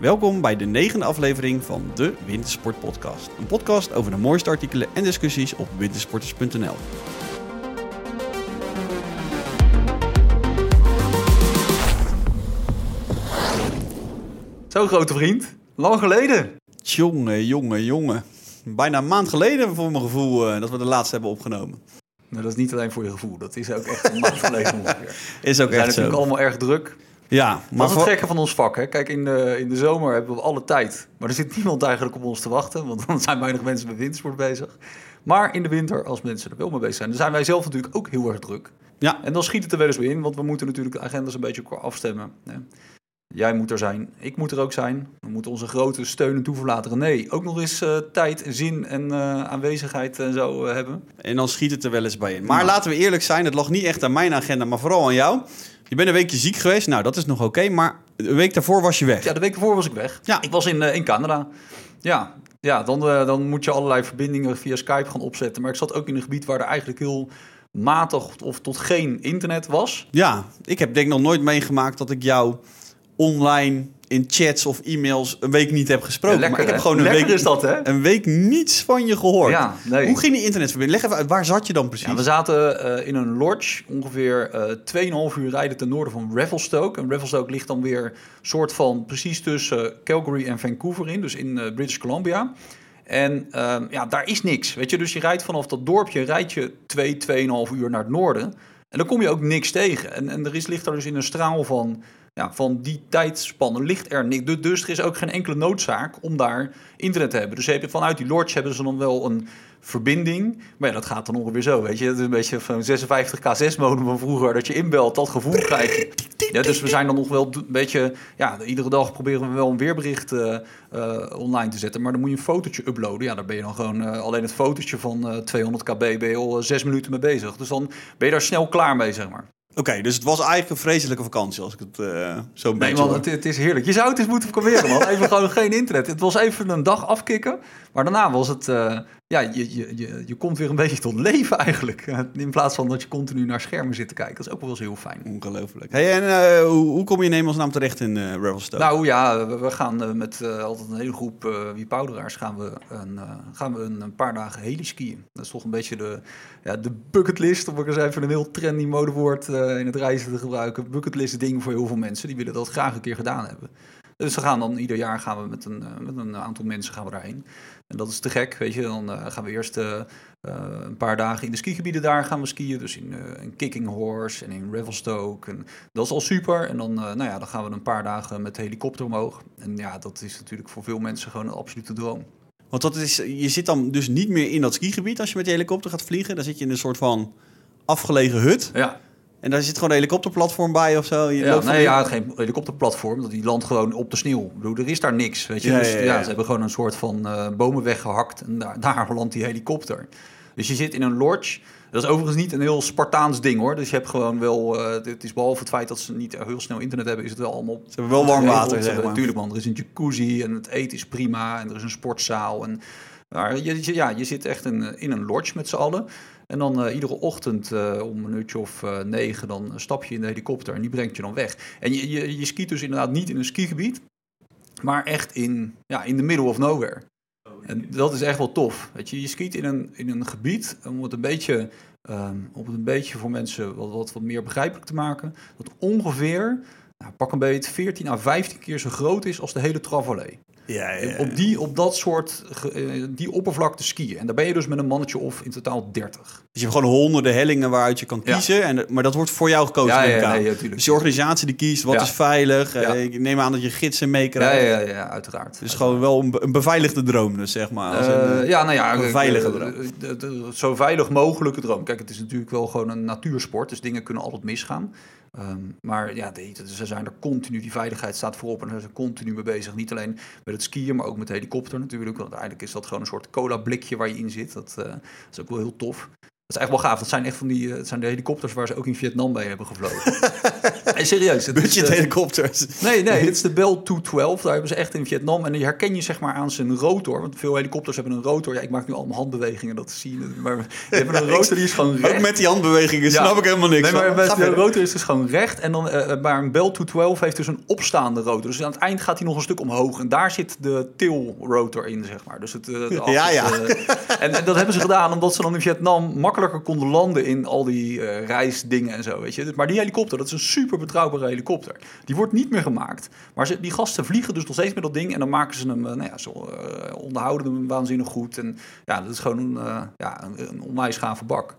Welkom bij de negende aflevering van de Wintersport Podcast. Een podcast over de mooiste artikelen en discussies op wintersporters.nl. Zo grote vriend, lang geleden. Jongen, jongen, jongen. Bijna een maand geleden voor mijn gevoel eh, dat we de laatste hebben opgenomen. Nou, dat is niet alleen voor je gevoel, dat is ook echt een maand geleden ongeveer. Is ook We zijn echt natuurlijk zo. allemaal erg druk. Ja, Maar dat is het gekke van ons vak. Hè? Kijk, in de, in de zomer hebben we alle tijd. Maar er zit niemand eigenlijk op ons te wachten. Want dan zijn weinig mensen met wintersport bezig. Maar in de winter, als mensen er wel mee bezig zijn... dan zijn wij zelf natuurlijk ook heel erg druk. ja, En dan schiet het er wel eens weer in. Want we moeten natuurlijk de agendas een beetje afstemmen. Hè? Jij moet er zijn, ik moet er ook zijn. We moeten onze grote steun en toeverlaten René ook nog eens eh, tijd, zin en eh, aanwezigheid en zo eh, hebben. en dan schiet het er wel eens bij in. Maar laten we eerlijk zijn, het lag niet echt aan mijn agenda, maar vooral aan jou. Je bent een weekje ziek geweest, nou dat is nog oké, maar een week daarvoor was je weg. Ja, de week ervoor was ik weg. Ja. Ik was in, eh, in Canada. Ja, ja dan, eh, dan moet je allerlei verbindingen via Skype gaan opzetten. Maar ik zat ook in een gebied waar er eigenlijk heel matig of tot geen internet was. Ja, ik heb denk ik nog nooit meegemaakt dat ik jou online in chats of e-mails een week niet heb gesproken. Ja, lekker, maar ik heb gewoon een Lekker week, is dat, hè? een week niets van je gehoord. Ja, nee. Hoe ging die internetverbinding? Leg even uit, waar zat je dan precies? Ja, we zaten eh, in een lodge, ongeveer eh 2,5 uur rijden ten noorden van Revelstoke. En Revelstoke ligt dan weer soort van precies tussen Calgary en Vancouver in, dus in eh, British Columbia. En ehm, ja, daar is niks, weet je. Dus je rijdt vanaf dat dorpje, rijd je 2, 2,5 uur naar het noorden. En dan kom je ook niks tegen. En, en er is, ligt er dus in een straal van, van die tijdspanne ligt er niks. Dus, er is ook geen enkele noodzaak om daar internet te hebben. Dus heb je, vanuit die lodge hebben ze dan wel een verbinding. Maar ja, dat gaat dan ongeveer zo, weet je. Het is een beetje van 56k6 modem van vroeger, dat je inbelt, dat gevoel krijg je. Ja, dus we zijn dan nog wel een beetje, ja, iedere dag proberen we wel een weerbericht eh, eh, online te zetten. Maar dan moet je een fotootje uploaden. Ja, daar ben je dan gewoon, eh, alleen het fotootje van eh 200 kb ben je al zes minuten mee bezig. Dus dan ben je daar snel klaar mee, zeg maar. Oké, dus het was eigenlijk een vreselijke vakantie als ik het eh, zo een Nee, beetje man, het is heerlijk. Je zou het eens moeten proberen, man. Even gewoon geen internet. Het was even een dag afkicken. Maar daarna was het... eh, ja, je, je, je, je komt weer een beetje tot leven eigenlijk. In plaats van dat je continu naar schermen zit te kijken. Dat is ook wel eens heel fijn. Ongelooflijk. Hey, en eh, hoe, hoe kom je in hemelsnaam terecht in eh Revelstoke? Nou ja, we, we gaan eh, met altijd een hele groep uh, wiepouderaars gaan we, een, gaan we een, een paar dagen heliskiën. Dat is toch een beetje de, ja, de bucketlist, om ik eens even een heel trendy modewoord in het reizen te gebruiken. Bucketlist ding voor heel veel mensen. Die willen dat graag een keer gedaan hebben. Dus we gaan dan ieder jaar gaan we met een, eh, met een aantal mensen gaan we daarheen. En dat is te gek, weet je. Dan eh, gaan we eerst eh, een paar dagen in de skigebieden daar gaan we skiën. Dus in, in Kicking Horse en in Revelstoke. En dat is al super. En dan, nou ja, dan gaan we een paar dagen met de helikopter omhoog. En ja, dat is natuurlijk voor veel mensen gewoon een absolute droom. Want dat is, je zit dan dus niet meer in dat skigebied als je met de helikopter gaat vliegen. Dan zit je in een soort van afgelegen hut. Ja, En daar zit gewoon een helikopterplatform bij of zo. Je ja, loopt nee, ja, geen helikopterplatform. Dat die landt gewoon op de sneeuw. Bedoel, er is daar niks. Weet je? Ja, dus, ja, ze hebben gewoon een soort van eh, bomen weggehakt. En daar, daar landt die helikopter. Dus je zit in een lodge. Dat is overigens niet een heel Spartaans ding hoor. Dus je hebt gewoon wel. eh, het is behalve het feit dat ze niet heel snel internet hebben, is het wel allemaal. Ze hebben wel warm water, zeg maar. Natuurlijk, man. Er is een jacuzzi en het eten is prima. En er is een sportzaal. En, maar je- ja, je zit echt in, in een lodge met z'n allen. En dan eh, iedere ochtend eh, om een uurtje of eh, negen, dan stap je in de helikopter en die brengt je dan weg. En je, je, je skiet dus inderdaad niet in een skigebied, maar echt in, ja, in the middle of nowhere. En dat is echt wel tof. Weet je, je skiet in een, in een gebied om het een beetje, ehm, om het een beetje voor mensen wat, wat, wat meer begrijpelijk te maken. Dat ongeveer, nou, pak een beetje, 14 à 15 keer zo groot is als de hele Travallée. Ja. Op, die, op dat soort, eh, die oppervlakte skiën. En daar ben je dus met een mannetje of in totaal 30. Dus je hebt gewoon honderden hellingen waaruit je kan Ja. kiezen. En, maar dat wordt voor jou gekozen. Ja, ja, nee. Dus je organisatie die kiest wat is veilig. Eh. Ik neem aan dat je gidsen meekrijgt. ja, ja, ja, uiteraard. Dus gewoon wel een, be- een beveiligde droom, dus zeg maar. Als een, Eh, ja, nou ja, een veilige droom. zo veilig mogelijke droom. Kijk, het is natuurlijk wel gewoon een natuursport, dus dingen kunnen altijd misgaan. Ehm, maar ja, ze zijn er continu, die veiligheid staat voorop en daar zijn ze continu mee bezig. Niet alleen met het skiën, maar ook met de helikopter natuurlijk. Want uiteindelijk is dat gewoon een soort cola blikje waar je in zit. Dat, eh, is ook wel heel tof. Dat is echt wel gaaf. Dat zijn echt van die, eh, het zijn de helikopters waar ze ook in Vietnam bij hebben gevlogen. Hey, serieus. Budget eh, helikopters. Nee, nee, dit is de Bell 212. Daar hebben ze echt in Vietnam. En die herken je zeg maar aan zijn rotor. Want veel helikopters hebben een rotor. Ja, ik maak nu allemaal handbewegingen, dat zie je. Maar die hebben een rotor die is gewoon recht. Ook met die handbewegingen Ja. snap ik helemaal niks Nee, maar de verder. rotor is dus gewoon recht. En dan, eh, maar een Bell 212 heeft dus een opstaande rotor. Dus aan het eind gaat hij nog een stuk omhoog. En daar zit de tail rotor in, zeg maar. Dus het, Ja, ja. en, en dat hebben ze gedaan omdat ze dan in Vietnam makkelijker konden landen in al die reisdingen en zo, weet je. Maar die helikopter, dat is een super betrouwbare helikopter. Die wordt niet meer gemaakt. Maar ze, die gasten vliegen dus nog steeds met dat ding. En dan maken ze hem, eh, nou ja, zo eh, onderhouden hem waanzinnig goed. En ja, dat is gewoon een, eh, ja, een, een onwijs gave bak.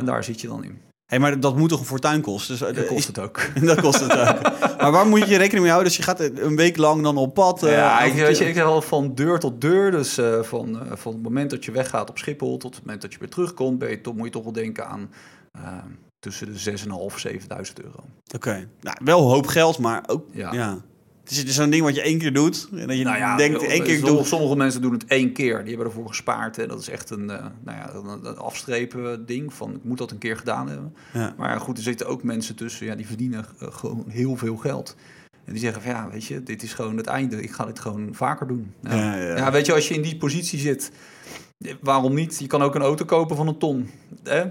En daar zit je dan in. Hé, maar dat moet toch een fortuin kosten? Dus, Dat kost het ook. dat kost het ook. maar waar moet je rekening mee houden? Dus je gaat een week lang dan op pad. ja, ik, weet je, ik zeg al van deur tot deur. Dus van, van het moment dat je weggaat op Schiphol tot het moment dat je weer terugkomt, ben je toch, moet je toch wel denken aan tussen de 6.500 en 7.000 euro. Oké. Nou, wel een hoop geld, maar ook... Ja. Ja. Het is, het is zo'n ding wat je één keer doet. En dat je Nou ja, denkt, één keer doe sommige mensen doen het één keer. Die hebben ervoor gespaard. En dat is echt een, eh, nou ja, een, een afstrepen ding van ik moet dat een keer gedaan hebben. Ja. Maar goed, er zitten ook mensen tussen, ja, die verdienen eh, gewoon heel veel geld. En die zeggen van ja, weet je, dit is gewoon het einde. Ik ga dit gewoon vaker doen. Ja, Ja, ja. Weet je, als je in die positie zit, waarom niet? Je kan ook een auto kopen van een ton. Hè?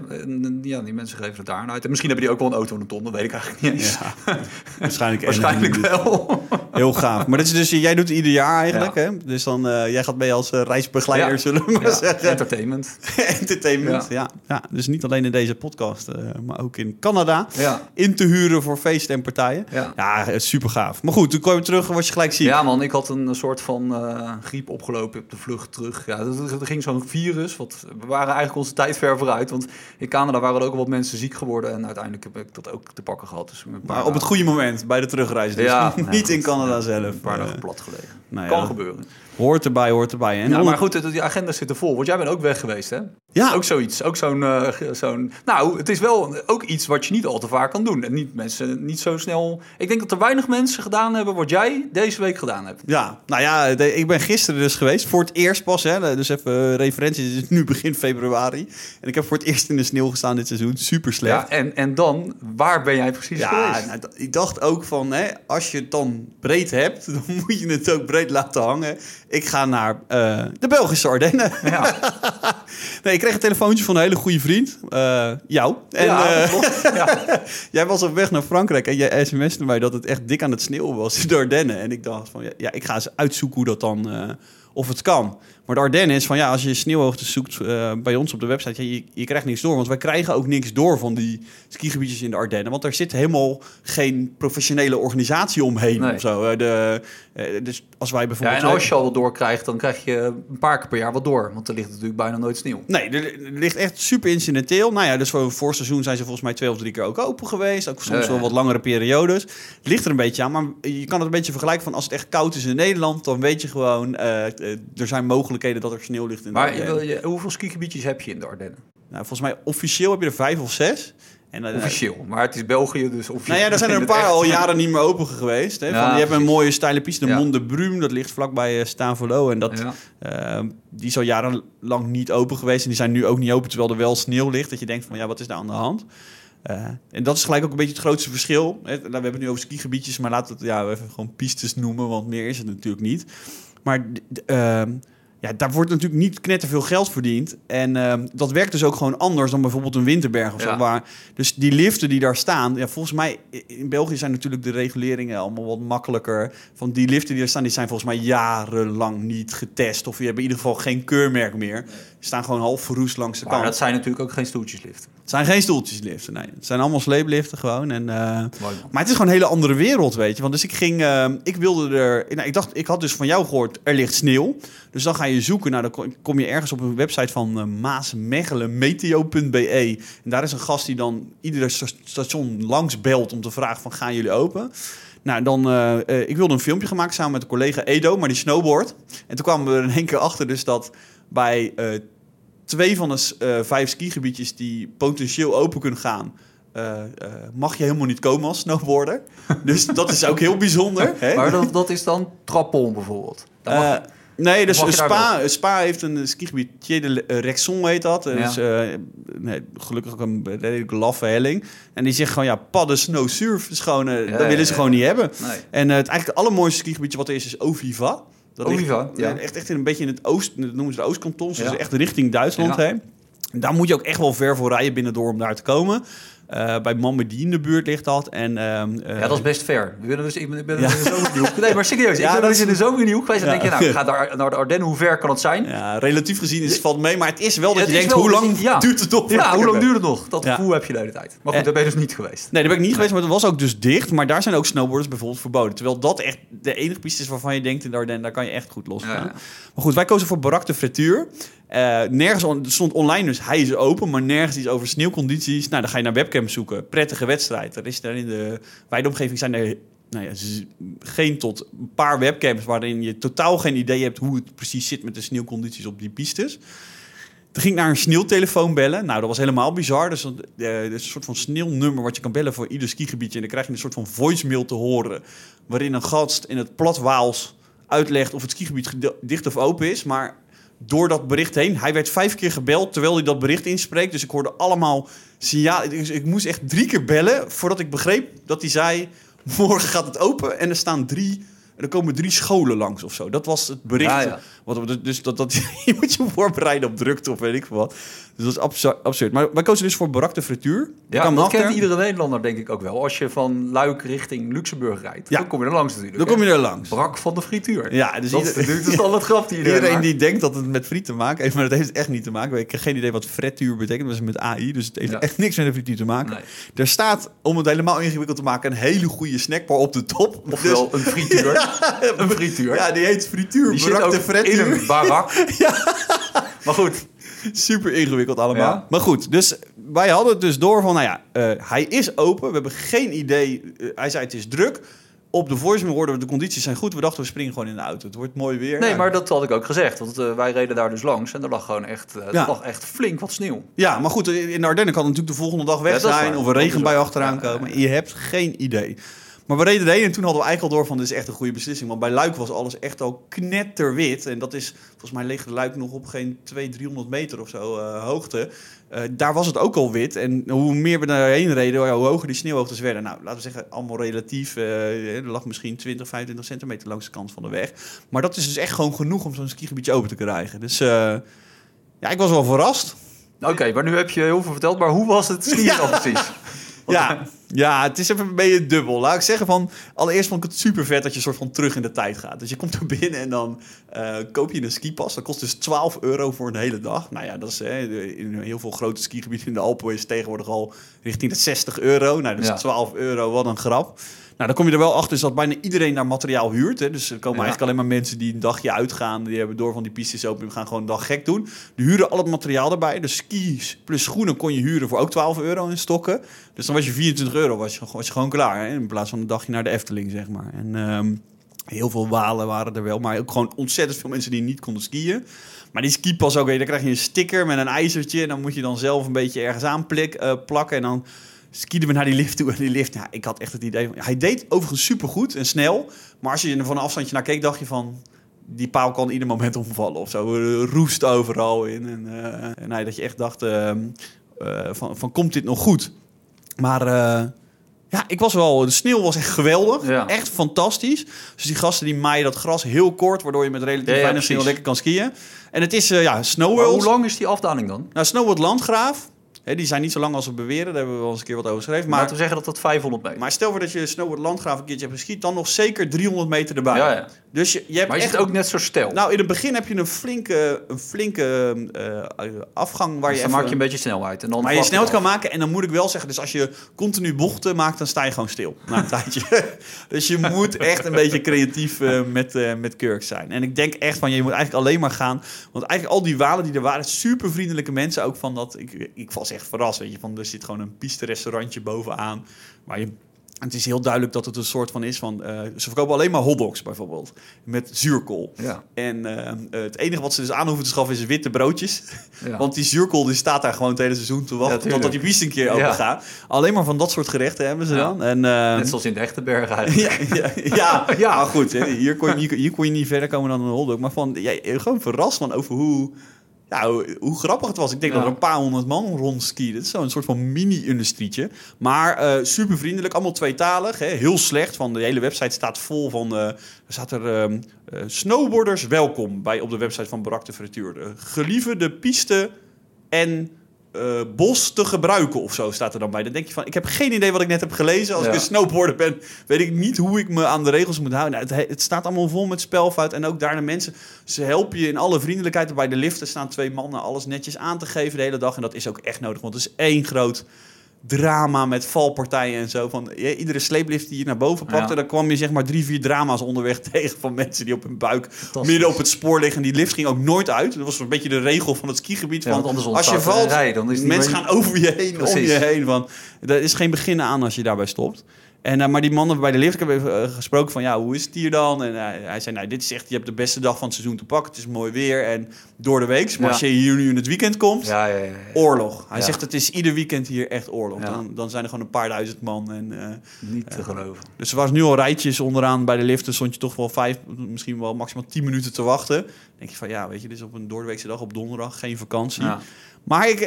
Ja, die mensen geven het daar uit. En misschien hebben die ook wel een auto van een ton, dat weet ik eigenlijk niet eens. Ja, waarschijnlijk. Waarschijnlijk wel. Heel gaaf. Maar dat is dus, jij doet het ieder jaar eigenlijk, hè? Dus dan, eh, jij gaat mee als eh, reisbegeleider, Ja. zullen we maar zeggen. Entertainment. Entertainment, ja. ja. Dus niet alleen in deze podcast, eh, maar ook in Canada. In te huren voor feesten en partijen. Ja. Super gaaf. Maar goed, toen kwam je terug en was je gelijk ziek. Ja, man, ik had een soort van griep opgelopen op de vlucht terug. Ja, er ging zo'n virus. Wat, we waren eigenlijk onze tijd ver vooruit. Want in Canada waren er ook al wat mensen ziek geworden. En uiteindelijk heb ik dat ook te pakken gehad. Dus een paar Maar op het goede moment, bij de terugreis dus. Ja, niet in. Canada zelf. Een paar Eh, dagen plat gelegen. nou ja, kan gebeuren. Hoort erbij, hoort erbij. En Ja, onder- maar goed, die agenda zit er vol. Want jij bent ook weg geweest, hè? Ja, Ook zoiets. Ook zo'n... eh, zo'n nou, het is wel ook iets wat je niet al te vaak kan doen. En niet mensen niet zo snel... Ik denk dat er weinig mensen gedaan hebben wat jij deze week gedaan hebt. Ja, nou ja, de- ik ben gisteren dus geweest. Voor het eerst pas, hè. Dus even eh, referentie, het is nu begin februari. En ik heb voor het eerst in de sneeuw gestaan dit seizoen. Super slecht. Ja, en, en dan, waar ben jij precies Ja, geweest? nou, ik dacht ook van, hè, als je het dan breed hebt, dan moet je het ook breed laten hangen. Ik ga naar eh, de Belgische Ardennen. Ja, nee, ik kreeg een telefoontje van een hele goede vriend, eh, jou. En ja, eh, ja. jij was op weg naar Frankrijk en jij sms'te mij dat het echt dik aan het sneeuwen was in de Ardennen. En ik dacht van, ja, ik ga eens uitzoeken hoe dat dan, of het kan. Maar de Ardennen is van, ja, als je sneeuwhoogte zoekt eh, bij ons op de website, ja, je, je krijgt niks door. Want wij krijgen ook niks door van die skigebiedjes in de Ardennen. Want er zit helemaal geen professionele organisatie omheen Nee. of zo. Eh, De, eh, dus als wij ja, bijvoorbeeld... en als je al wat doorkrijgt, dan krijg je een paar keer per jaar wat door. Want er ligt natuurlijk bijna nooit sneeuw. Nee, er, er ligt echt super incidenteel. Nou ja, dus voor een voorseizoen zijn ze volgens mij twee of drie keer ook open geweest. Ook soms Ja, ja. wel wat langere periodes. Ligt er een beetje aan, maar je kan het een beetje vergelijken van als het echt koud is in Nederland, dan weet je gewoon, er zijn mogelijkheden dat er sneeuw ligt in de Maar Ardennen. wil je, hoeveel skigebiedjes heb je in de Ardennen? Nou, volgens mij officieel heb je er vijf of zes. En, eh, Officieel. Maar het is België, dus officieel. nou ja, er zijn er een paar al jaren niet meer open geweest. Hè? Ja, van, je hebt een mooie steile piste, de Ja. Mont de Brume, dat ligt vlakbij uh, Stavelo. En dat, Ja. eh, die is al jarenlang niet open geweest. En die zijn nu ook niet open, terwijl er wel sneeuw ligt. Dat je denkt van, ja, wat is daar aan de hand? Eh, en dat is gelijk ook een beetje het grootste verschil. Hè? We hebben het nu over skigebiedjes, maar laten we het ja, even gewoon pistes noemen, want meer is het natuurlijk niet. Maar d- d- ehm, ja, daar wordt natuurlijk niet knetterveel geld verdiend. En ehm, dat werkt dus ook gewoon anders dan bijvoorbeeld een Winterberg of zo. Waar, dus die liften die daar staan, ja, volgens mij in België zijn natuurlijk de reguleringen allemaal wat makkelijker. Van die liften die daar staan, die zijn volgens mij jarenlang niet getest. Of die hebben in ieder geval geen keurmerk meer. Die staan gewoon half verroest langs de Maar kant. dat zijn natuurlijk ook geen stoeltjesliften. Het zijn geen stoeltjesliften, nee. Het zijn allemaal sleepliften gewoon. En, eh, maar het is gewoon een hele andere wereld, weet je. Want dus ik ging, eh, ik wilde er, nou, ik dacht, ik had dus van jou gehoord, er ligt sneeuw. Dus dan ga je zoeken, nou, dan kom- je ergens op een website van uh, maasmechelen.meteo.be. En daar is een gast die dan iedere sta- station langs belt om te vragen van, gaan jullie open? Nou, dan, eh, eh, ik wilde een filmpje gemaakt samen met een collega Edo, maar die snowboard. En toen kwamen we er in één keer achter dus dat bij eh, twee van de eh, vijf skigebiedjes die potentieel open kunnen gaan, eh, eh, mag je helemaal niet komen als snowboarder. dus dat is ook heel bijzonder. Hè? Maar dat, dat is dan Trappon bijvoorbeeld. Eh, Nee, dus Spa, Spa heeft een skigebied, de Rexon heet dat. Ja. is eh, nee, gelukkig ook een redelijk laffe helling. En die zegt gewoon, ja, padden, snow, surf is gewoon, eh, Ja, dat willen ze gewoon niet hebben. Nee. En eh, het eigenlijk het allermooiste skigebiedje wat er is, is Oviva. Dat Oviva, ligt, ja. eh, Echt, echt in een beetje in het oost, dat noemen ze de Oostkantons. Dus echt richting Duitsland heen. Daar moet je ook echt wel ver voor rijden binnendoor om daar te komen. Eh, bij Mamedi in de buurt ligt dat. En, ehm, eh, Ja, dat is best ver. We willen dus, ik ben, Ja. in de die. Nee, maar serieus. Ja, ik ben dat dus in de zomer in die hoek geweest. En denk je, nou, ik ga daar naar de Ardennen. Hoe ver kan het zijn? Ja, relatief gezien is het valt mee, maar het is wel dat je denkt, wel- hoe lang duurt het nog? Ja, hoe lang duurt het nog? Dat gevoel heb je de hele tijd. Maar goed, daar ben je dus niet geweest. Nee, daar ben ik niet geweest, maar dat was ook dus dicht. Maar daar zijn ook snowboarders bijvoorbeeld verboden. Terwijl dat echt de enige piste is waarvan je denkt in de Ardennen, daar kan je echt goed losgaan. Maar goed, wij kozen voor Barak de Frituur. Eh, nergens on- er stond online dus hij is open, maar nergens iets over sneeuwcondities. Nou, dan ga je naar zoeken. Prettige wedstrijd. Er is daar in de wijde omgeving zijn er nou ja, geen tot een paar webcams waarin je totaal geen idee hebt hoe het precies zit met de sneeuwcondities op die pistes. Toen ging ik naar een sneeuwtelefoon bellen. Nou, dat was helemaal bizar. Dus, eh, is een soort van sneeuwnummer wat je kan bellen voor ieder skigebiedje. En dan krijg je een soort van voicemail te horen. Waarin een gast in het plat Waals uitlegt of het skigebied dicht of open is. Maar door dat bericht heen, hij werd vijf keer gebeld terwijl hij dat bericht inspreekt. Dus ik hoorde allemaal signalen. Ik moest echt drie keer bellen voordat ik begreep dat hij zei... Morgen gaat het open en er staan drie... Er komen drie scholen langs of zo. Dat was het bericht. Ja. Wat, dus dat, dat, je moet je voorbereiden op drukte of weet ik wat. Dus dat is absurd. absurd. Maar wij kozen dus voor Barak de Frituur. Ja, kan dat achter- kent iedere Nederlander denk ik ook wel. Als je van Luik richting Luxemburg rijdt, Ja. dan kom je er langs natuurlijk. Dan kom je er langs. Brak van de frituur. Ja, dus dat ieder- is natuurlijk de standaard grap die iedereen Iedereen maakt. die denkt dat het met friet te maken heeft, maar dat heeft het echt niet te maken. Ik heb geen idee wat frituur betekent. Dat is met AI, dus het heeft Ja. echt niks met een frituur te maken. Nee. Er staat, om het helemaal ingewikkeld te maken, een hele goede snackbar op de top. Ofwel Dus- een frituur. Een frituur. ja, die heet frituur. die de frituur. Een barak. Maar goed, Super ingewikkeld allemaal. Ja. Maar goed, dus wij hadden het dus door van, nou ja, eh, hij is open. We hebben geen idee. Eh, hij zei het is druk. Op de voicemail hoorden we de condities zijn goed. We dachten we springen gewoon in de auto. Het wordt mooi weer. nee, maar dat had ik ook gezegd. Want eh, wij reden daar dus langs en er lag gewoon echt, er Ja. lag echt flink wat sneeuw. Ja, maar goed, in de Ardennen kan het natuurlijk de volgende dag weg Ja, zijn. waar. Of een regenbui waar. achteraan komen. Je hebt geen idee. Maar we reden erheen en toen hadden we eigenlijk al door van... dit is echt een goede beslissing. Want bij Luik was alles echt al knetterwit. En dat is, volgens mij ligt Luik nog op geen 200, 300 meter of zo eh, hoogte. Eh, daar was het ook al wit. En hoe meer we daarheen reden, hoe hoger die sneeuwhoogtes werden. Nou, laten we zeggen, allemaal relatief. eh, er lag misschien 20, 25 centimeter langs de kant van de weg. Maar dat is dus echt gewoon genoeg om zo'n skigebiedje open te krijgen. Dus ja, ik was wel verrast. Oké, maar nu heb je heel veel verteld. Maar hoe was het skiën Ja. precies? Want- Ja, ja, het is even een beetje dubbel. Laat ik zeggen van... Allereerst vond ik het super vet dat je soort van terug in de tijd gaat. Dus je komt er binnen en dan eh, koop je een skipas. Dat kost dus 12 euro voor een hele dag. Nou ja, dat is hè, in heel veel grote skigebieden in de Alpen is tegenwoordig al richting de 60 euro. Nou, dus Ja. 12 euro, wat een grap. Nou, dan kom je er wel achter dus dat bijna iedereen daar materiaal huurt. Hè. Dus er komen Ja. eigenlijk alleen maar mensen die een dagje uitgaan. Die hebben door van die pistes open. Die gaan gewoon een dag gek doen. Die huren al het materiaal erbij. Dus skis plus schoenen kon je huren voor ook 12 euro in stokken. Dus dan was je 24 euro, was je, was je gewoon klaar. Hè. In plaats van een dagje naar de Efteling, zeg maar. En ehm, heel veel walen waren er wel. Maar ook gewoon ontzettend veel mensen die niet konden skiën. Maar die skipas ook, hè, dan krijg je een sticker met een ijzertje. En dan moet je dan zelf een beetje ergens aan plik, eh, plakken. En dan skieden we naar die lift toe. En die lift, ja, ik had echt het idee van... Hij deed overigens supergoed en snel. Maar als je er van een afstandje naar keek, dacht je van... Die paal kan ieder moment omvallen of zo. Eh, Roest overal in. En, eh, en nee, dat je echt dacht ehm, eh, van, van, komt dit nog goed? Maar eh, ja, ik was wel... De sneeuw was echt geweldig. Ja. Echt fantastisch. Dus die gasten die maaien dat gras heel kort... waardoor je met relatief Ja, ja, weinig sneeuw lekker kan skiën. En het is, eh, ja, Maar Snowworld. hoe lang is die afdaling dan? Nou, Snowworld Landgraaf... Die zijn niet zo lang als we beweren. Daar hebben we wel eens een keer wat over geschreven. Maar laten we zeggen dat dat 500 meter maar stel voor dat je Snowboard Landgraaf een keertje hebt geschiet, dan nog zeker 300 meter erbij. Ja, ja. Dus je, je hebt Maar is echt... het ook net zo stel? Nou, in het begin heb je een flinke, een flinke eh, afgang waar dus je dan even... maak je een beetje snelheid. En dan maar je snelheid kan maken en dan moet ik wel zeggen, dus als je continu bochten maakt, dan sta je gewoon stil na een tijdje. dus je moet echt een beetje creatief eh, met, eh met Kirk zijn. En ik denk echt van, je moet eigenlijk alleen maar gaan, want eigenlijk al die walen die er waren, super vriendelijke mensen ook van dat, ik, ik was echt verrast, weet je, van er zit gewoon een piste restaurantje bovenaan, waar je het is heel duidelijk dat het een soort van is van... eh, ze verkopen alleen maar hotdogs bijvoorbeeld. Met zuurkool. Ja. En eh, het enige wat ze dus aan hoeven te schaffen is witte broodjes. Ja. Want die zuurkool die staat daar gewoon het hele seizoen te wachten... tuurlijk. totdat die biest een keer open Ja. gaat. Alleen maar van dat soort gerechten hebben ze Ja. dan. En, eh, Net zoals in de echte berg eigenlijk. ja, ja, ja, ja, maar goed. hè, Hier kon, je, hier, hier kon je niet verder komen dan een hotdog. Maar van, ja, gewoon verrast van over hoe, ja, hoe, grappig het was. Ik denk Ja. dat er een paar honderd man rondskieden. Het is zo'n soort van mini-industrietje. Maar eh super vriendelijk, allemaal tweetalig. Hè, heel slecht. Van de hele website staat vol van... er staat er ehm, eh, snowboarders welkom bij op de website van Barak de Frituur. Gelieve de piste en eh, bos te gebruiken of zo staat er dan bij. Dan denk je van, ik heb geen idee wat ik net heb gelezen. Als Ja. ik een snowboarder ben, weet ik niet hoe ik me aan de regels moet houden. Nou, het, het staat allemaal vol met spelfout. En ook daar de mensen, ze helpen je in alle vriendelijkheid. Bij de liften staan twee mannen alles netjes aan te geven de hele dag. En dat is ook echt nodig, want het is één groot drama met valpartijen en zo. Van, ja, iedere sleeplift die je naar boven pakte, Ja. dan kwam je zeg maar drie, vier drama's onderweg tegen van mensen die op hun buik midden op het spoor liggen. Die lift ging ook nooit uit. Dat was een beetje de regel van het skigebied. Ja, van, want anders als je valt, rij, dan is die mensen gaan over je heen, om Precies. je heen. Van, er is geen begin aan als je daarbij stopt. En, eh, maar die mannen bij de lift, ik heb even eh, gesproken van, ja, hoe is het hier dan? En eh, hij zei, nou, dit is echt, je hebt de beste dag van het seizoen te pakken. Het is mooi weer en door de week. Maar Ja. als je hier nu in het weekend komt, Ja, ja, oorlog. Hij zegt, het is ieder weekend hier echt oorlog. Dan, dan zijn er gewoon een paar duizend man. En, Niet te geloven. dus er was nu al rijtjes onderaan bij de liften. Stond je toch wel vijf, misschien wel maximaal tien minuten te wachten. Dan denk je van, ja, weet je, dit is op een doordeweekse dag op donderdag, geen vakantie. Maar ik,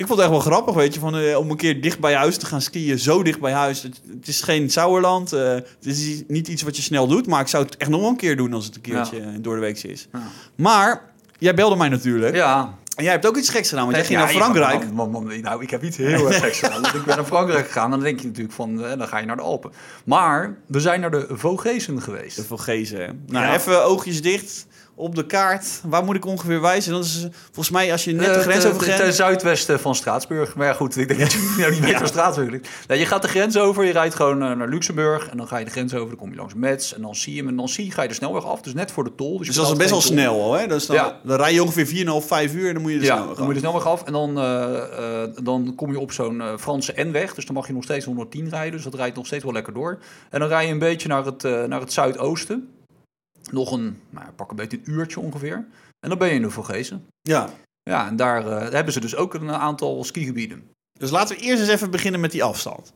ik vond het echt wel grappig, weet je, van, eh, om een keer dicht bij huis te gaan skiën. Zo dicht bij huis. Het, het is geen Sauerland. eh, het is niet iets wat je snel doet. Maar ik zou het echt nog wel een keer doen als het een keertje Ja. eh, door de week is. Ja. Maar jij belde mij natuurlijk. Ja, En jij hebt ook iets geks gedaan, want jij ging Ja, naar Frankrijk. man, man, man, nou, ik heb iets heel erg geks gedaan. Want ik ben naar Frankrijk gegaan. Dan denk je natuurlijk van, eh, dan ga je naar de Alpen. Maar we zijn naar de Vogezen geweest. De Vogezen, hè? Nou, even oogjes dicht op de kaart. Waar moet ik ongeveer wijzen? Dat is eh, volgens mij als je net de Eh, grens over Ten zuidwesten van Straatsburg. Maar ja, goed, ik denk dat je nou niet weet waar Straatsburg. Nou, je gaat de grens over, je rijdt gewoon eh, naar Luxemburg. En dan ga je de grens over, dan kom je langs Metz en Nancy. En met Nancy ga je de snelweg af, dus net voor de tol. Dus je dat is best wel snel al, hè? Dus dan, Ja. dan rij je ongeveer 4,5, 5 uur en dan moet je de Ja, snelweg dan moet je de snelweg af en dan, dan kom je op zo'n Franse N-weg. Dus dan mag je nog steeds 110 rijden. Dus dat rijdt nog steeds wel lekker door. En dan rij je een beetje naar het, naar het zuidoosten. Nog een, nou, pak een beetje een uurtje ongeveer. En dan ben je in de Vogezen. Ja. Ja, en daar eh, hebben ze dus ook een aantal skigebieden. Dus laten we eerst eens even beginnen met die afstand.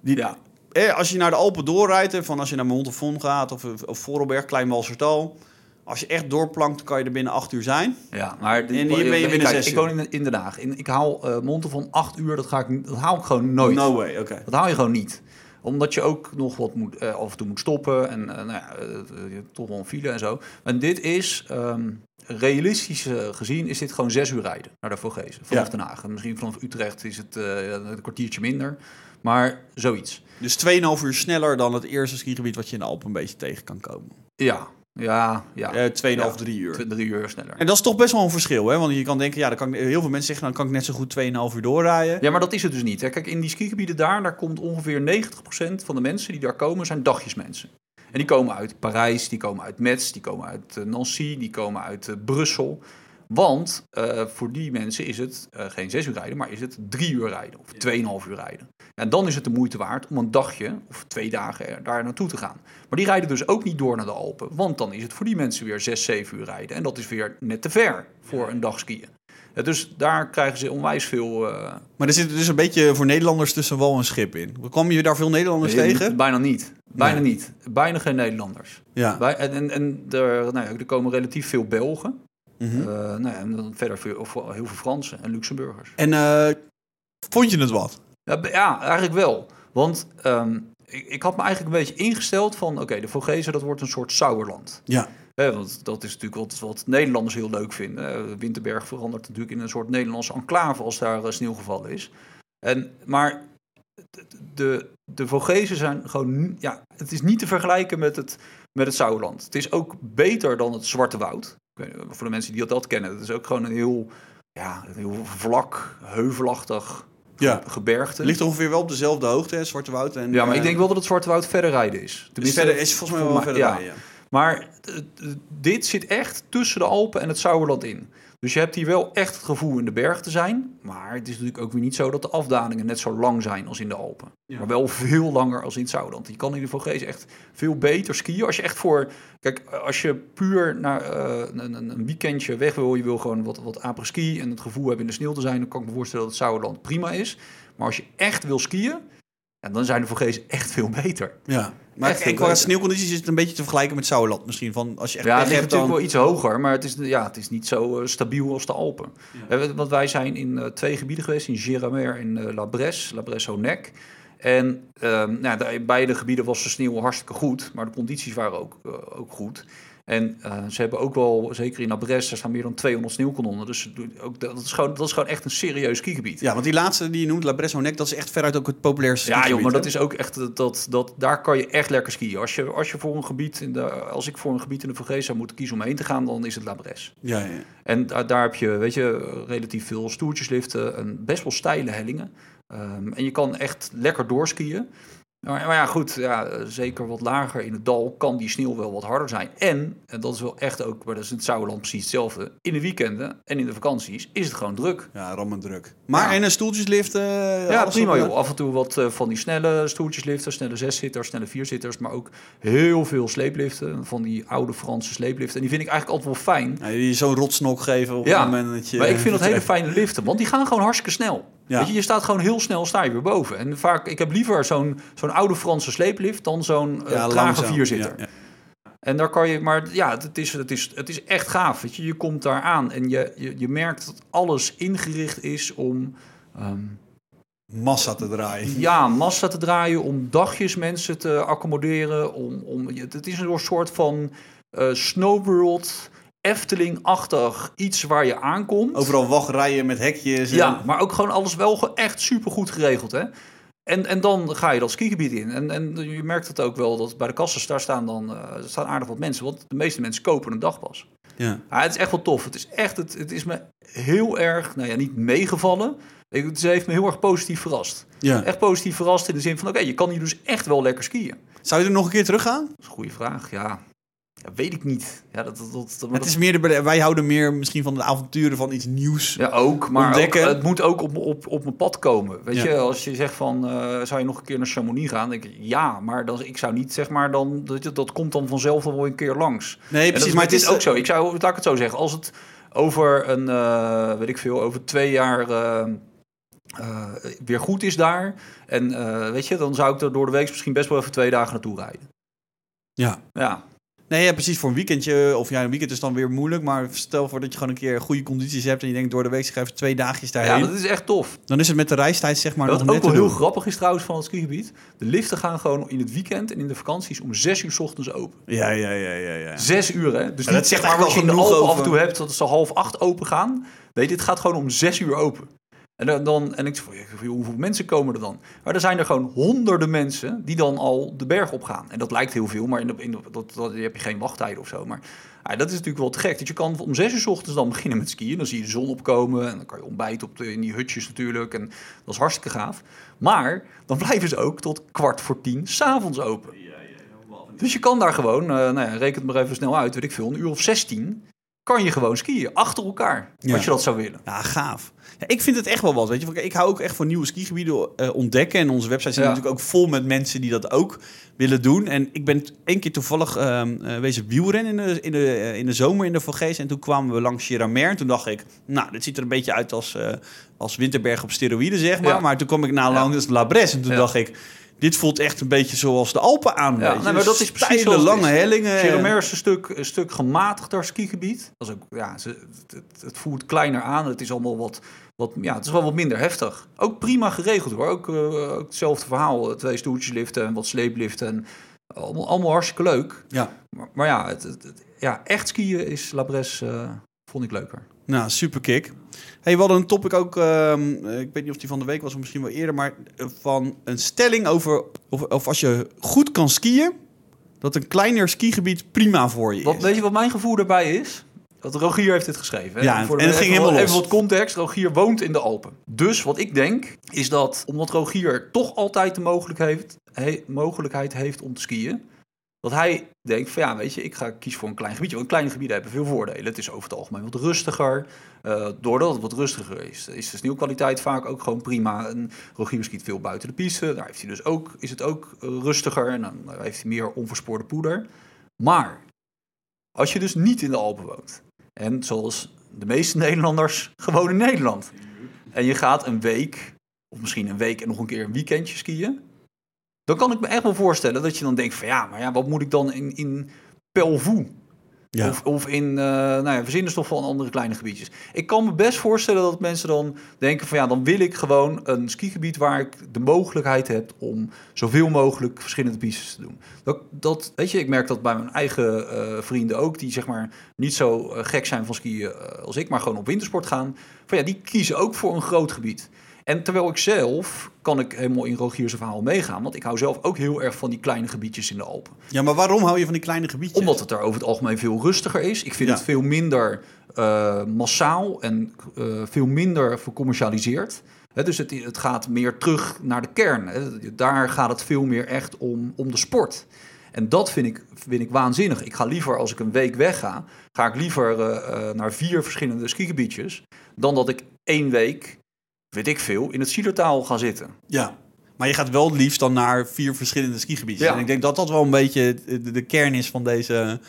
Die, Ja. eh, als je naar de Alpen doorrijdt, van als je naar Montafon gaat of, of Vorelberg, Kleinwalsertal. Als je echt doorplankt, kan je er binnen 8 uur zijn. Ja, maar hier ben je binnen Kijk, zes Ik uur. woon in, in Den Haag. In, ik haal Monten van 8 uur, dat, ga ik, dat haal ik gewoon nooit. No way, oké. Dat haal je gewoon niet. Omdat je ook nog wat moet, eh, af en toe moet stoppen. En eh, nou ja, eh, je hebt toch wel een file en zo. En dit is, ehm, realistisch eh, gezien, is dit gewoon zes uur rijden naar de Vogezen. Vanaf Ja. Den Haag. En misschien vanaf Utrecht is het eh, een kwartiertje minder. Maar zoiets. Dus 2,5 uur sneller dan het eerste skigebied wat je in de Alpen een beetje tegen kan komen. Ja, ja, ja. Eh 2,5, Ja. 3 uur. Drie uur sneller. En dat is toch best wel een verschil, hè? Want je kan denken, ja, dan kan ik, heel veel mensen zeggen, dan kan ik net zo goed 2,5 uur doorrijden. Ja, maar dat is het dus niet. Hè. Kijk, in die skigebieden daar, daar komt ongeveer 90% van de mensen die daar komen, zijn dagjesmensen. En die komen uit Parijs, die komen uit Metz, die komen uit eh, Nancy, die komen uit eh, Brussel. Want eh, voor die mensen is het eh, geen zes uur rijden, maar is het drie uur rijden of tweeënhalf uur rijden. En dan is het de moeite waard om een dagje of twee dagen er, daar naartoe te gaan. Maar die rijden dus ook niet door naar de Alpen, want dan is het voor die mensen weer zes, zeven uur rijden. En dat is weer net te ver voor een dag skiën. Ja, dus daar krijgen ze onwijs veel... eh, Maar er zit dus een beetje voor Nederlanders tussen wal en schip in. Kwam je daar veel Nederlanders Nee, tegen? Bijna niet. Bijna Nee. niet. Bijna geen Nederlanders. Ja. Bij, en en, en er, nou ja, er komen relatief veel Belgen. Eh, nou ja, en dan verder veel, heel veel Fransen en Luxemburgers. En eh, vond je het wat? Ja, ja eigenlijk wel. Want ehm, ik, ik had me eigenlijk een beetje ingesteld van... oké, de Vogezen, dat wordt een soort Sauerland. Ja. Hè, want dat is natuurlijk wat, wat Nederlanders heel leuk vinden. Eh, Winterberg verandert natuurlijk in een soort Nederlandse enclave... als daar sneeuw gevallen is. En, maar de, de, Vogezen zijn gewoon... Ja, het is niet te vergelijken met het, met het Sauerland. Het is ook beter dan het Zwarte Woud. Voor de mensen die dat, dat kennen. Het is ook gewoon een heel, ja, een heel vlak, heuvelachtig Ja. gebergte. Het ligt ongeveer wel op dezelfde hoogte, hè, Zwarte Woud. En, Ja, maar eh, ik denk wel dat het Zwarte Woud verder rijden is. is, verder, is volgens mij wel verder ja. rijden, ja. Maar eh, eh, dit zit echt tussen de Alpen en het Sauerland in. Dus je hebt hier wel echt het gevoel in de berg te zijn. Maar het is natuurlijk ook weer niet zo dat de afdalingen net zo lang zijn als in de Alpen. Ja. Maar wel veel langer als in het Sauerland. Je kan in de Vogees echt veel beter skiën. Als je echt voor... Kijk, als je puur naar eh, een, weekendje weg wil... je wil gewoon wat, wat apres-ski en het gevoel hebben in de sneeuw te zijn... dan kan ik me voorstellen dat het Sauerland prima is. Maar als je echt wil skiën... Ja, dan zijn de Vogezen echt veel beter. Ja. Maar Echt ik, heel qua sneeuwcondities is het een beetje te vergelijken met Sauerland misschien. Van als je echt Ja, het ligt natuurlijk dan... wel iets hoger, maar het is, ja, het is niet zo eh, stabiel als de Alpen. Ja. Want wij zijn in eh, twee gebieden geweest, in Giramer en eh, La Bresse, La Bresse-Honeck. En ehm, nou, beide gebieden was de sneeuw hartstikke goed, maar de condities waren ook, ook goed. En eh, ze hebben ook wel, zeker in La Bresse, daar staan meer dan 200 sneeuwkanonnen. Dus ook, dat, is gewoon, dat is gewoon echt een serieus skigebied. Ja, want die laatste die je noemt, La Bresse-Honeck, dat is echt veruit ook het populairste Ja, joh, maar hè? dat is ook echt dat, dat, daar kan je echt lekker skiën. Als je, als je voor een gebied in de, als ik voor een gebied in de Vergees zou moeten kiezen om heen te gaan, dan is het La Bresse. Ja, ja. En daar, daar heb je, weet je, relatief veel stoertjesliften en best wel steile hellingen. Ehm, en je kan echt lekker doorskiën. Maar, maar ja, goed, ja, zeker wat lager in het dal kan die sneeuw wel wat harder zijn. En, en dat is wel echt ook, maar dat is in het Sauerland precies hetzelfde. In de weekenden en in de vakanties is het gewoon druk. Ja, rammend druk. Maar Ja. en een stoeltjeslift? eh, Ja, prima joh. Af en toe wat eh, van die snelle stoeltjesliften, snelle zeszitters, snelle vierzitters. Maar ook heel veel sleepliften, van die oude Franse sleepliften. En die vind ik eigenlijk altijd wel fijn. Ja, die zo'n rotsnok geven op Ja, het moment dat je... Maar ik vind dat hele fijne liften, want die gaan gewoon hartstikke snel. Ja. Weet je, je staat gewoon heel snel, sta je weer boven. En vaak, ik heb liever zo'n zo'n oude Franse sleeplift dan zo'n eh, Ja, trage langzaam. vierzitter. Ja. En daar kan je, maar ja, het is, het is, het is echt gaaf. Weet je, je komt daar aan en je, je, je merkt dat alles ingericht is om ehm, Massa te draaien. ja, massa te draaien, om dagjes mensen te accommoderen. Om, om, het is een soort van eh snowworld, Efteling-achtig iets waar je aankomt. Overal wachtrijen met hekjes. en- Ja, maar ook gewoon alles wel echt super goed geregeld, hè? En, en dan ga je dat skigebied in. En, en je merkt het ook wel dat bij de kassen daar staan dan eh, staan aardig wat mensen. Want de meeste mensen kopen een dagpas. ja. Ja, het is echt wel tof. Het is echt, het, het is me heel erg, nou ja, niet meegevallen. Ik- Het heeft me heel erg positief verrast. ja. Echt positief verrast in de zin van, oké, je kan hier dus echt wel lekker skiën. Zou je er nog een keer teruggaan? is een goede vraag, ja. Ja weet ik niet. Ja, dat, dat, dat, Het dat- is meer de, wij houden meer misschien van de avonturen van iets nieuws. Ja, ook. Maar ook, ontdekken. het moet ook op, op, op mijn pad komen. Weet Ja. je, als je zegt van, eh, zou je nog een keer naar Chamonix gaan? Denk ik, ja, maar dan, ik zou niet, zeg maar, dan, dat, dat komt dan vanzelf wel een keer langs. Nee, precies. dat, maar het is ook zo. Ik zou, laat ik het zo zeggen, als het over een, eh, weet ik veel, over twee jaar eh, weer goed is daar. En weet je, dan zou ik er door de week misschien best wel even twee dagen naartoe rijden. Ja. Ja, Nee, ja, precies. Voor een weekendje, of ja, een weekend is dan weer moeilijk. Maar stel voor dat je gewoon een keer goede condities hebt en je denkt door de week even twee dagjes ja daarheen. dat is echt tof. Dan is het met de reistijd zeg maar Wat nog ook wel heel doen. grappig is trouwens van het skigebied. De liften gaan gewoon in het weekend en in de vakanties om zes uur 's ochtends open. Ja, ja, ja, ja, ja. Zes uur, hè? Dus niet dat zeg zegt maar wat je in de Alpen af en toe hebt, dat ze half acht open gaan. Nee, dit gaat gewoon om zes uur open. En, dan- en ik ja, hoeveel mensen komen er dan? Maar er zijn er gewoon honderden mensen die dan al de berg op gaan. En dat lijkt heel veel, maar in de, in de, dat, dat, heb je geen wachttijden of zo. Maar ja, dat is natuurlijk wel te gek. Dat je kan om zes uur 's ochtends dan beginnen met skiën. Dan zie je de zon opkomen en dan kan je ontbijten op de, in die hutjes natuurlijk. En dat is hartstikke gaaf. Maar dan blijven ze ook tot kwart voor tien s'avonds open. Dus je kan daar gewoon, eh, nou ja, reken het maar even snel uit, weet ik veel, een uur of 16 kan je gewoon skiën achter elkaar. Ja. Als je dat zou willen. Ja, gaaf. Ja, ik vind het echt wel wat, weet je. Ik hou ook echt van nieuwe skigebieden eh, ontdekken. En onze website zit Ja. natuurlijk ook vol met mensen die dat ook willen doen. En ik ben één keer toevallig ehm eh, wezen wielrennen in de, in, de, eh, in de zomer in de Vogees. En toen kwamen we langs Giramer. En toen dacht ik, nou, dit ziet er een beetje uit als, als Winterberg op steroïden, zeg maar. Ja. Maar toen kwam ik na langs La Bresse. En toen dacht ik, dit voelt echt een beetje zoals de Alpen aan. Ja, maar dat is precies Steile, het lange hellingen. Giramer is een stuk, een stuk gematigder skigebied. Dat is ook, ja, ze, het, het- voelt kleiner aan. Het is allemaal wat, wat, ja, het is wel wat minder heftig. Ook prima geregeld hoor. Ook, eh, ook hetzelfde verhaal. Twee stoeltjesliften en wat sleepliften. En allemaal, allemaal hartstikke leuk. Ja. Maar, maar ja, het, ja, echt skiën is La Bresse, eh, vond ik leuker. Nou, super kick. Hey, we hadden een topic ook, ehm, eh, ik weet niet of die van de week was of misschien wel eerder, maar eh, van een stelling over of, of als je goed kan skiën, dat een kleiner skigebied prima voor je Wat, is. weet je wat mijn gevoel daarbij is? Dat Rogier heeft dit geschreven. Hè? Ja, Voor en het ging even, helemaal Even los. wat context. Rogier woont in de Alpen. Dus wat ik denk, is dat omdat Rogier toch altijd de heeft, he- mogelijkheid heeft om te skiën... Dat hij denkt van ja, weet je, ik ga kiezen voor een klein gebiedje. Want kleine gebieden hebben veel voordelen. Het is over het algemeen wat rustiger. Uh, doordat het wat rustiger is, is de sneeuwkwaliteit vaak ook gewoon prima. En Rogier skiet veel buiten de piste. Daar heeft hij dus ook, is het ook rustiger. En dan heeft hij meer onverspoorde poeder. Maar als je dus niet in de Alpen woont. En zoals de meeste Nederlanders gewoon in Nederland. En je gaat een week, of misschien een week en nog een keer een weekendje skiën. Dan kan ik me echt wel voorstellen dat je dan denkt van ja, maar ja, wat moet ik dan in, in Pelvoux ja. Of, of in uh, nou ja, verzinnenstof van andere kleine gebiedjes. Ik kan me best voorstellen dat mensen dan denken van ja, dan wil ik gewoon een skigebied waar ik de mogelijkheid heb om zoveel mogelijk verschillende pistes te doen. Dat, dat weet je, ik merk dat bij mijn eigen uh, vrienden ook, die zeg maar niet zo uh, gek zijn van skiën als ik, maar gewoon op wintersport gaan. Van ja, die kiezen ook voor een groot gebied. En terwijl ik zelf kan ik helemaal in Rogier's verhaal meegaan. Want ik hou zelf ook heel erg van die kleine gebiedjes in de Alpen. Ja, maar waarom hou je van die kleine gebiedjes? Omdat het er over het algemeen veel rustiger is. Ik vind het veel minder uh, massaal en uh, veel minder vercommercialiseerd. He, dus het, het, gaat meer terug naar de kern. He. Daar gaat het veel meer echt om, om de sport. En dat vind ik, vind ik waanzinnig. Ik ga liever, als ik een week wegga, ga ik liever uh, naar vier verschillende skigebiedjes... dan dat ik één week weet ik veel, in het Zielertaal gaan zitten. Ja, maar je gaat wel liefst dan naar vier verschillende skigebieden. Ja. En ik denk dat dat wel een beetje de, kern is van deze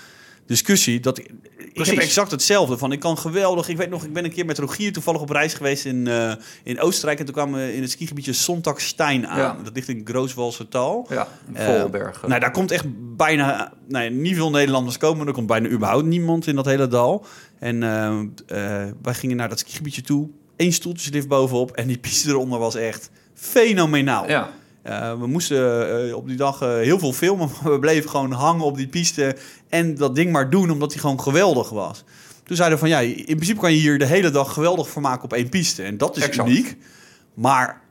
discussie. Dat ik, ik heb exact hetzelfde. Van ik kan geweldig. Ik weet nog, ik ben een keer met Rogier toevallig op reis geweest in, uh, in Oostenrijk. En toen kwamen we in het skigebiedje Sontagstein aan. Dat ligt in Grooswalse Taal. Ja, in Volberg. Uh, nou, daar komt echt bijna, nee, niet veel Nederlanders komen. Er komt bijna überhaupt niemand in dat hele dal. En uh, wij gingen naar dat skigebiedje toe één stoeltjeslift bovenop en die piste eronder was echt fenomenaal. Ja. Uh, we moesten uh, op die dag uh, heel veel filmen, maar we bleven gewoon hangen op die piste en dat ding maar doen omdat hij gewoon geweldig was. Toen zeiden we van ja, in principe kan je hier de hele dag geweldig vermaken op één piste en dat is exact. uniek. Maar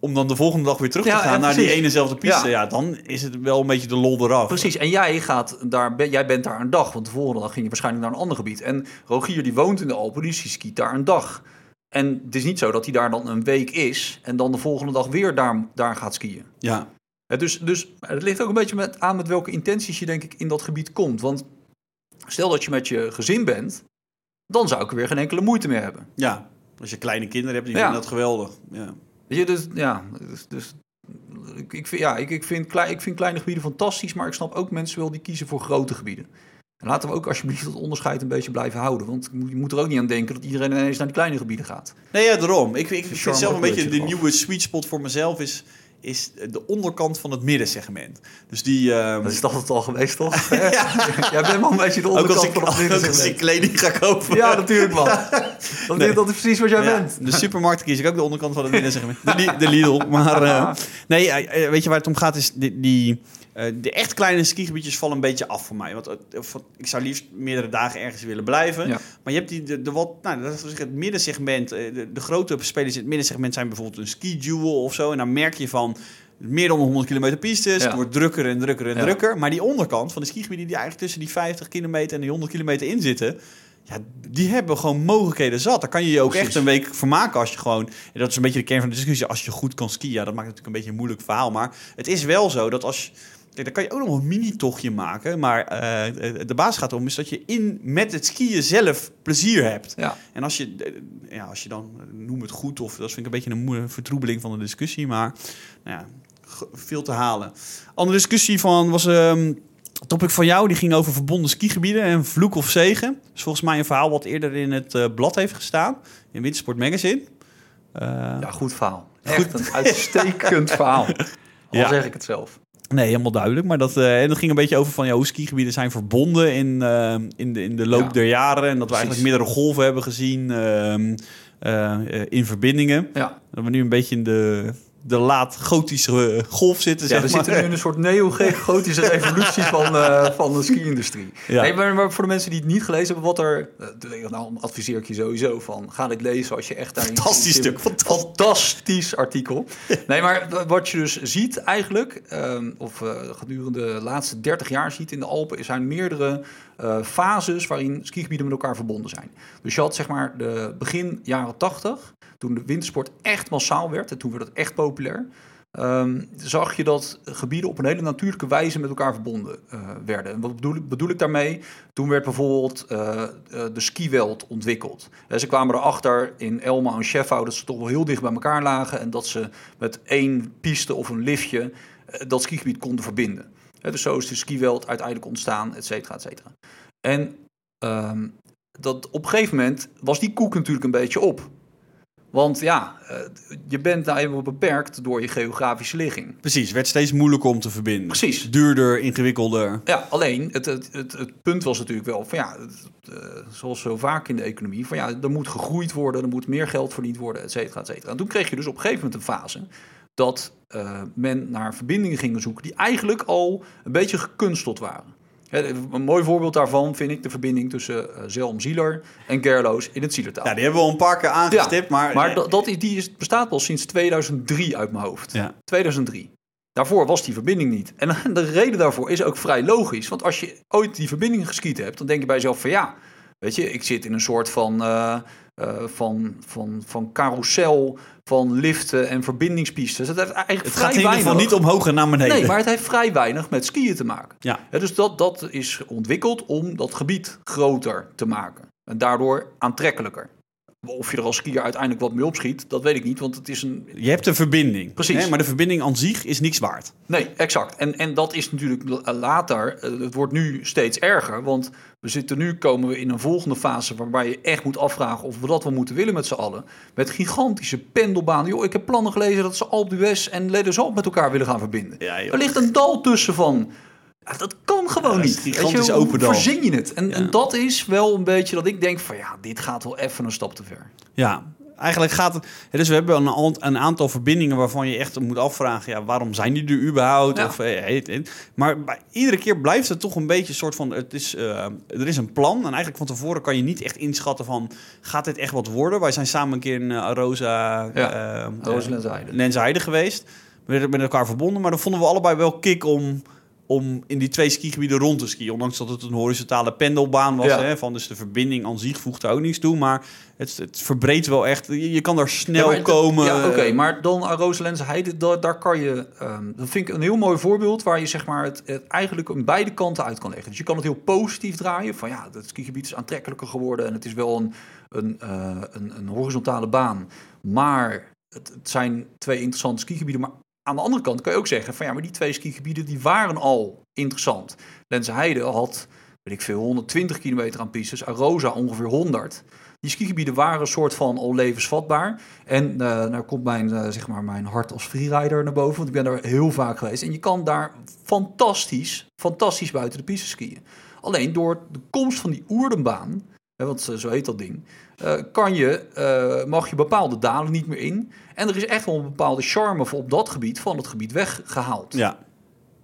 om dan de volgende dag weer terug te gaan naar die enezelfde piste, ja. ja. dan is het wel een beetje de lol eraf. Precies, en jij, gaat daar, jij bent daar een dag, want de volgende dag ging je waarschijnlijk naar een ander gebied. En Rogier die woont in de Alpen, die skiet daar een dag. En het is niet zo dat hij daar dan een week is en dan de volgende dag weer daar, daar gaat skiën. Ja. Dus, dus het ligt ook een beetje met, aan met welke intenties je denk ik in dat gebied komt. Want stel dat je met je gezin bent, dan zou ik er weer geen enkele moeite meer hebben. Ja, als je kleine kinderen hebt, die vinden dat geweldig. Ja. Weet je, dus, ja, dus, dus ik, ik, vind, ja, ik, ik, vind, ik vind kleine gebieden fantastisch, maar ik snap ook mensen wel die kiezen voor grote gebieden. En laten we ook alsjeblieft dat onderscheid een beetje blijven houden. Want je moet er ook niet aan denken dat iedereen ineens naar die kleine gebieden gaat. Nee, ja, daarom. Ik, ik, vind zelf een beetje de nieuwe sweet spot voor mezelf is, is de onderkant van het middensegment. Dus die... Um... Dat is toch het al geweest, toch? ja. Jij bent wel een beetje de onderkant ik, van het middensegment. als ik kleding ga kopen. Ja, natuurlijk man. Dat, nee. dat is precies wat jij ja, bent. De supermarkt kies ik ook de onderkant van het middensegment. De, de Lidl. Maar uh, nee, eh, weet je waar het om gaat is die... die uh, de echt kleine skigebiedjes vallen een beetje af voor mij. Want uh, ik zou liefst meerdere dagen ergens willen blijven. Maar je hebt die, de, de wat, nou, dat is het middensegment. Uh, de, de, grote spelers in het middensegment zijn bijvoorbeeld een ski duel of zo. En dan merk je van meer dan 100 kilometer pistes. Het wordt drukker en drukker en drukker. Maar die onderkant van de skigebieden die eigenlijk tussen die 50 kilometer en die 100 kilometer in zitten. Ja, die hebben gewoon mogelijkheden zat. Daar kan je je ook echt een week vermaken als je gewoon... En dat is een beetje de kern van de discussie. Als je goed kan skiën, ja, dat maakt natuurlijk een beetje een moeilijk verhaal. Maar het is wel zo dat als je Kijk, dan kan je ook nog een mini-tochtje maken. Maar uh, de basis gaat om is dat je in, met het skiën zelf plezier hebt. Ja. En als je, eh, ja, als je dan, noem het goed, of dat vind ik een beetje een vertroebeling van de discussie. Maar nou ja, veel te halen. Andere discussie van was... Um, topic van jou, die ging over verbonden skigebieden en vloek of zegen. Dus volgens mij een verhaal wat eerder in het uh, blad heeft gestaan. In Wintersport Magazine. Uh, ja, goed verhaal. Echt een uitstekend verhaal. Al ja. zeg ik het zelf. Nee, helemaal duidelijk. Maar dat, uh, en dat ging een beetje over van ja, hoe skigebieden zijn verbonden in, uh, in, de, in de loop der jaren. En dat we eigenlijk meerdere golven hebben gezien uh, in verbindingen. Ja. Dat we nu een beetje in de de laat gotische eh, golf zitten. Ja, we zitten nu in een soort neo-gotische revolutie van, uh, van de ski-industrie. Ja. Nee, maar, voor de mensen die het niet gelezen hebben, wat er. Uh, nou, adviseer ik je sowieso van. Ga dit lezen als je echt daar. Fantastisch stuk. Fantastisch artikel. Nee, maar wat je dus ziet eigenlijk, um, of uh, gedurende de laatste 30 jaar ziet in de Alpen, zijn meerdere fases waarin skigebieden met elkaar verbonden zijn. Dus je had zeg maar de begin jaren 80 toen de wintersport echt massaal werd en toen werd het echt populair. ehm, zag je dat gebieden op een hele natuurlijke wijze met elkaar verbonden eh, werden. En wat bedoel, ik- bedoel ik daarmee? Toen werd bijvoorbeeld eh, eh, de skiweld ontwikkeld. Eh, ze kwamen erachter in Elma en Scheffau dat ze toch wel heel dicht bij elkaar lagen en dat ze met één piste of een liftje eh, dat skigebied konden verbinden. Dus zo is de skiweld uiteindelijk ontstaan, et cetera, et cetera. En ehm, dat op een gegeven moment was die koek natuurlijk een beetje op. Want ja, eh, je bent nou eenmaal beperkt door je geografische ligging. Precies, het werd steeds moeilijker om te verbinden. Precies. Duurder, ingewikkelder. Ja, alleen het, het, het, het punt was natuurlijk wel van ja, eh, zoals zo vaak in de economie, van ja, er moet gegroeid worden, er moet meer geld verdiend worden, et cetera, et cetera. En toen kreeg je dus op een gegeven moment een fase dat eh, men naar verbindingen ging zoeken die eigenlijk al een beetje gekunsteld waren. Een mooi voorbeeld daarvan vind ik de verbinding tussen uh, Zelm-Zieler en Gerloos in het Zielertaal. Ja, die hebben we al een paar keer aangestipt, maar... Maar dat, dat is, die is, bestaat al sinds 2003 uit mijn hoofd. Ja. 2003. Daarvoor was die verbinding niet. En de reden daarvoor is ook vrij logisch. Want als je ooit die verbinding geskiet hebt, dan denk je bij jezelf van ja, weet je, ik zit in een soort van, uh, uh, van, van, van carousel van liften en verbindingspistes. Heeft eigenlijk het vrij gaat in ieder geval niet omhoog en naar beneden. Nee, maar het heeft vrij weinig met skiën te maken. Ja. Ja, dus dat, dat is ontwikkeld om dat gebied groter te maken. En daardoor aantrekkelijker. Of je er als skier uiteindelijk wat mee opschiet, dat weet ik niet, want het is een... Je hebt een verbinding. Precies. Hè? Maar de verbinding aan zich is niks waard. Nee, exact. En, en dat is natuurlijk later, eh, het wordt nu steeds erger, want we zitten nu, komen we in een volgende fase waarbij je echt moet afvragen of we dat wel moeten willen met z'n allen. Met gigantische pendelbanen. Joh, ik heb plannen gelezen dat ze Alpe d'Huez en Lederzalp met elkaar willen gaan verbinden. Ja, er ligt een dal tussen van... Ja, dat kan gewoon Ja, niet. je, gigantisch hoe open dal. verzin je het? En, Ja. en dat is wel een beetje dat ik denk van ja, dit gaat wel even een stap te ver. Ja, eigenlijk gaat het... Dus we hebben een, een aantal verbindingen waarvan je echt moet afvragen... Ja, waarom zijn die er überhaupt? Ja. Of, eh. Maar bij, iedere keer blijft het toch een beetje een soort van... Het is, eh, er is een plan en eigenlijk van tevoren kan je niet echt inschatten van... Gaat dit echt wat worden? Wij zijn samen een keer in uh, Arosa... Ja, eh, Arosa eh, Lensheide. Lensheide geweest. We werden met elkaar verbonden, maar dan vonden we allebei wel kick om... Om in die twee skigebieden rond te skiën. Ondanks dat het een horizontale pendelbaan was. Ja. Hè, van, dus de verbinding aan zich voegt er ook niets toe. Maar het, het verbreedt wel echt. Je, je kan daar snel komen. Ja, oké, maar dan Rooslense Heide, daar, daar kan je... ehm, dat vind ik een heel mooi voorbeeld waar je zeg maar het, het eigenlijk aan beide kanten uit kan leggen. Dus je kan het heel positief draaien. Van ja, het skigebied is aantrekkelijker geworden en het is wel een, een, eh, een, een horizontale baan. Maar het, het zijn twee interessante skigebieden. Maar aan de andere kant kan je ook zeggen van ja, maar die twee skigebieden die waren al interessant. Lense Heide had, weet ik veel, 120 kilometer aan pistes. Arosa ongeveer 100. Die skigebieden waren een soort van al levensvatbaar. En eh daar komt mijn, eh, zeg maar mijn hart als freerider naar boven. Want ik ben daar heel vaak geweest. En je kan daar fantastisch, fantastisch buiten de piste skiën. Alleen door de komst van die Oerdenbaan, hè, want eh, zo heet dat ding, eh, kan je, eh, mag je bepaalde dalen niet meer in. En er is echt wel een bepaalde charme voor op dat gebied van het gebied weggehaald. Ja.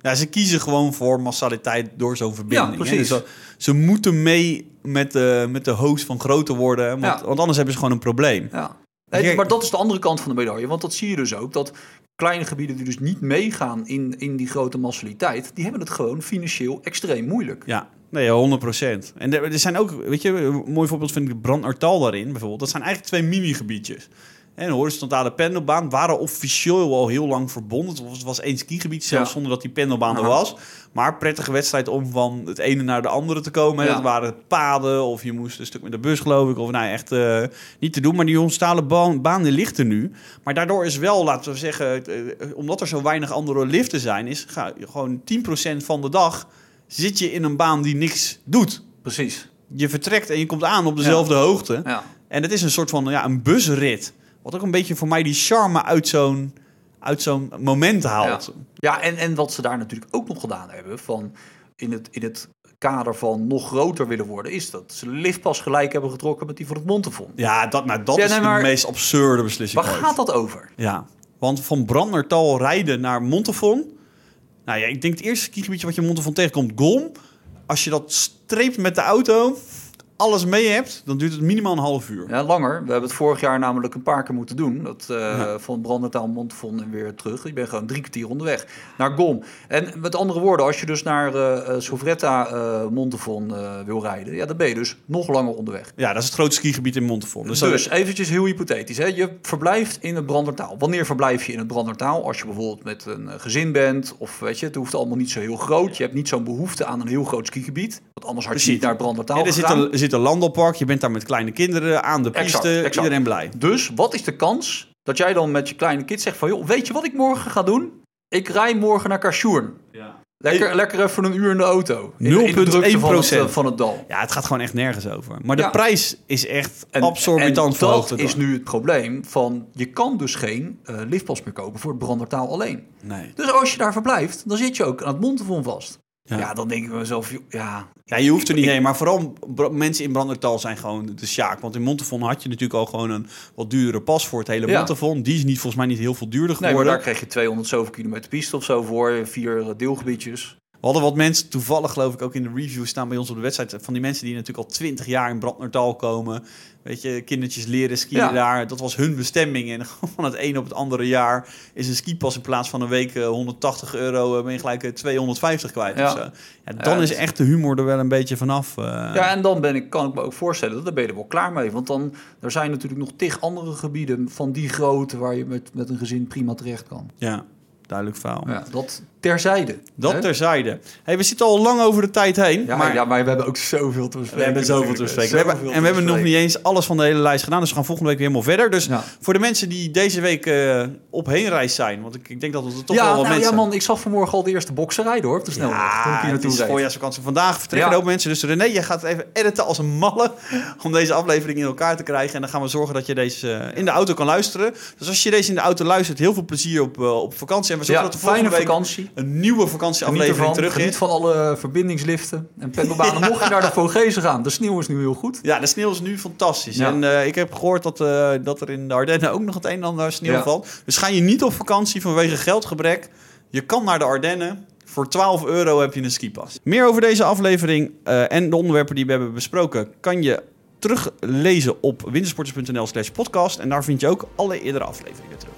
ja, ze kiezen gewoon voor massaliteit door zo'n verbinding. Ja, hè. precies. Dus ze, ze moeten mee met de, met de host van groter worden. Want, Ja. want anders hebben ze gewoon een probleem. Ja. Nee, maar dat is de andere kant van de medaille. Want dat zie je dus ook. Dat kleine gebieden die dus niet meegaan in, in die grote massaliteit... die hebben het gewoon financieel extreem moeilijk. Ja, nee, 100 procent. En er, zijn ook, weet je, een mooi voorbeeld vind ik Brandnertal daarin bijvoorbeeld. Dat zijn eigenlijk twee mini-gebiedjes. En een horizontale pendelbaan waren officieel al heel lang verbonden. Het was, het was één skigebied, zelfs Ja. zonder dat die pendelbaan er was. Maar prettige wedstrijd om van het ene naar de andere te komen. Ja. Het waren paden of je moest een stuk met de bus, geloof ik. Of nou, echt eh, niet te doen. Maar die horizontale baan, baan die ligt er nu. Maar daardoor is wel, laten we zeggen, eh, omdat er zo weinig andere liften zijn... is ga, gewoon 10% van de dag zit je in een baan die niks doet. Precies. Je vertrekt en je komt aan op dezelfde hoogte. Ja. En het is een soort van ja, een busrit. Wat ook een beetje voor mij die charme uit zo'n, uit zo'n moment haalt. Ja, en, en wat ze daar natuurlijk ook nog gedaan hebben... van in het, in het kader van nog groter willen worden... is dat ze liftpas gelijk hebben getrokken met die van het Montefon. Ja, dat, nou, dat Ja, is de meest absurde beslissing Waar ooit. gaat dat over? Ja, want van Brandnertal rijden naar Montefon... Nou ja, ik denk het eerste skigebiedje wat je in Montefon tegenkomt, Golm. Als je dat streept met de auto... alles mee hebt, dan duurt het minimaal een half uur. Ja, langer. We hebben het vorig jaar namelijk een paar keer moeten doen. Dat, eh Ja. Van Brandertaal, Montfon en weer terug. Ik ben gewoon drie kwartier onderweg naar Gom. En met andere woorden, als je dus naar eh, Sovretta, eh Montefon wil rijden... Ja, dan ben je dus nog langer onderweg. Ja, dat is het grootste skigebied in Montefon. Dus, Dus, dat- eventjes heel hypothetisch. Hè? Je verblijft in het Brandertaal. Wanneer verblijf je in het Brandertaal? Als je bijvoorbeeld met een gezin bent. Of weet je, het hoeft allemaal niet zo heel groot. Je hebt niet zo'n behoefte aan een heel groot skigebied. Want anders had je Precies. niet naar het Brandertaal Ja, er, zit een, zit een landelpark, je bent daar met kleine kinderen aan de piste, Exact, exact. iedereen blij. Dus wat is de kans dat jij dan met je kleine kind zegt van... joh, weet je wat ik morgen ga doen? Ik rij morgen naar Kasjoen. Lekker, lekker even een uur in de auto. In, in de drukte van het, 0,1%. eh, van het dal. Ja, het gaat gewoon echt nergens over. Maar de Ja. prijs is echt En, absorbitant en verhoogd. dat is nu het probleem van... je kan dus geen eh liftpas meer kopen voor het Brandertaal alleen. Nee. Dus als je daar verblijft, dan zit je ook aan het Montefon vast. Ja. Ja, dan denk ik mezelf, ja, Ja, je hoeft er niet heen. Maar vooral mensen in Brandertal zijn gewoon de sjaak. Want in Montefon had je natuurlijk al gewoon een wat duurdere pas voor het hele Ja. Montefon. Die is niet, volgens mij niet heel veel duurder nee, maar geworden. daar kreeg je 200 zoveel kilometer piste of zo voor, vier deelgebiedjes. We hadden wat mensen, toevallig geloof ik ook in de review staan bij ons op de wedstrijd. Van die mensen die natuurlijk al twintig jaar in Brandnertal komen. Weet je, kindertjes leren skiën Ja. daar. Dat was hun bestemming. En van het een op het andere jaar is een skipas in plaats van een week eh, 180 euro... eh, ben je gelijk eh, 250 kwijt Ja. of zo. Ja, dan Ja, is echt de humor er wel een beetje vanaf. eh. Ja, en dan ben ik, kan ik me ook voorstellen, daar ben je er wel klaar mee. Want dan, er zijn natuurlijk nog tig andere gebieden van die grootte... waar je met, met een gezin prima terecht kan. ja, duidelijk verhaal. Ja, dat terzijde. Dat hè? terzijde. Hey, we zitten al lang over de tijd heen. Ja, maar ja, maar we hebben ook zoveel te bespreken. we hebben zoveel te bespreken. We hebben, en we hebben nog niet eens alles van de hele lijst gedaan. Dus we gaan volgende week weer helemaal verder. Dus Ja. voor de mensen die deze week eh, op heenreis zijn. Want ik, ik denk dat er toch ja, wel wat nou, mensen ja, man, ik zag vanmorgen al de eerste boksen rijden hoor, op de snelweg. toen Ja, het naartoe is voorjaarsvakantie. Vandaag vertrekken Ja. er ook mensen. Dus René, je gaat even editen als een malle om deze aflevering in elkaar te krijgen. En dan gaan we zorgen dat je deze eh, in de auto kan luisteren. Dus als je deze in de auto luistert, heel veel plezier op, eh, op vakantie. En we zorgen dat er volgende fijne week vakantie. Een nieuwe vakantieaflevering ervan, terug geniet is. van alle verbindingsliften en pendelbanen. Mocht je naar de Vogezen gaan, de sneeuw is nu heel goed. Ja, de sneeuw is nu fantastisch. Ja. En eh, ik heb gehoord dat, eh, dat er in de Ardennen ook nog het een en ander sneeuw Ja. valt. Dus ga je niet op vakantie vanwege geldgebrek. Je kan naar de Ardennen. Voor 12 euro heb je een skipas. Meer over deze aflevering eh, en de onderwerpen die we hebben besproken... kan je teruglezen op wintersporters.nl slash podcast. En daar vind je ook alle eerdere afleveringen terug.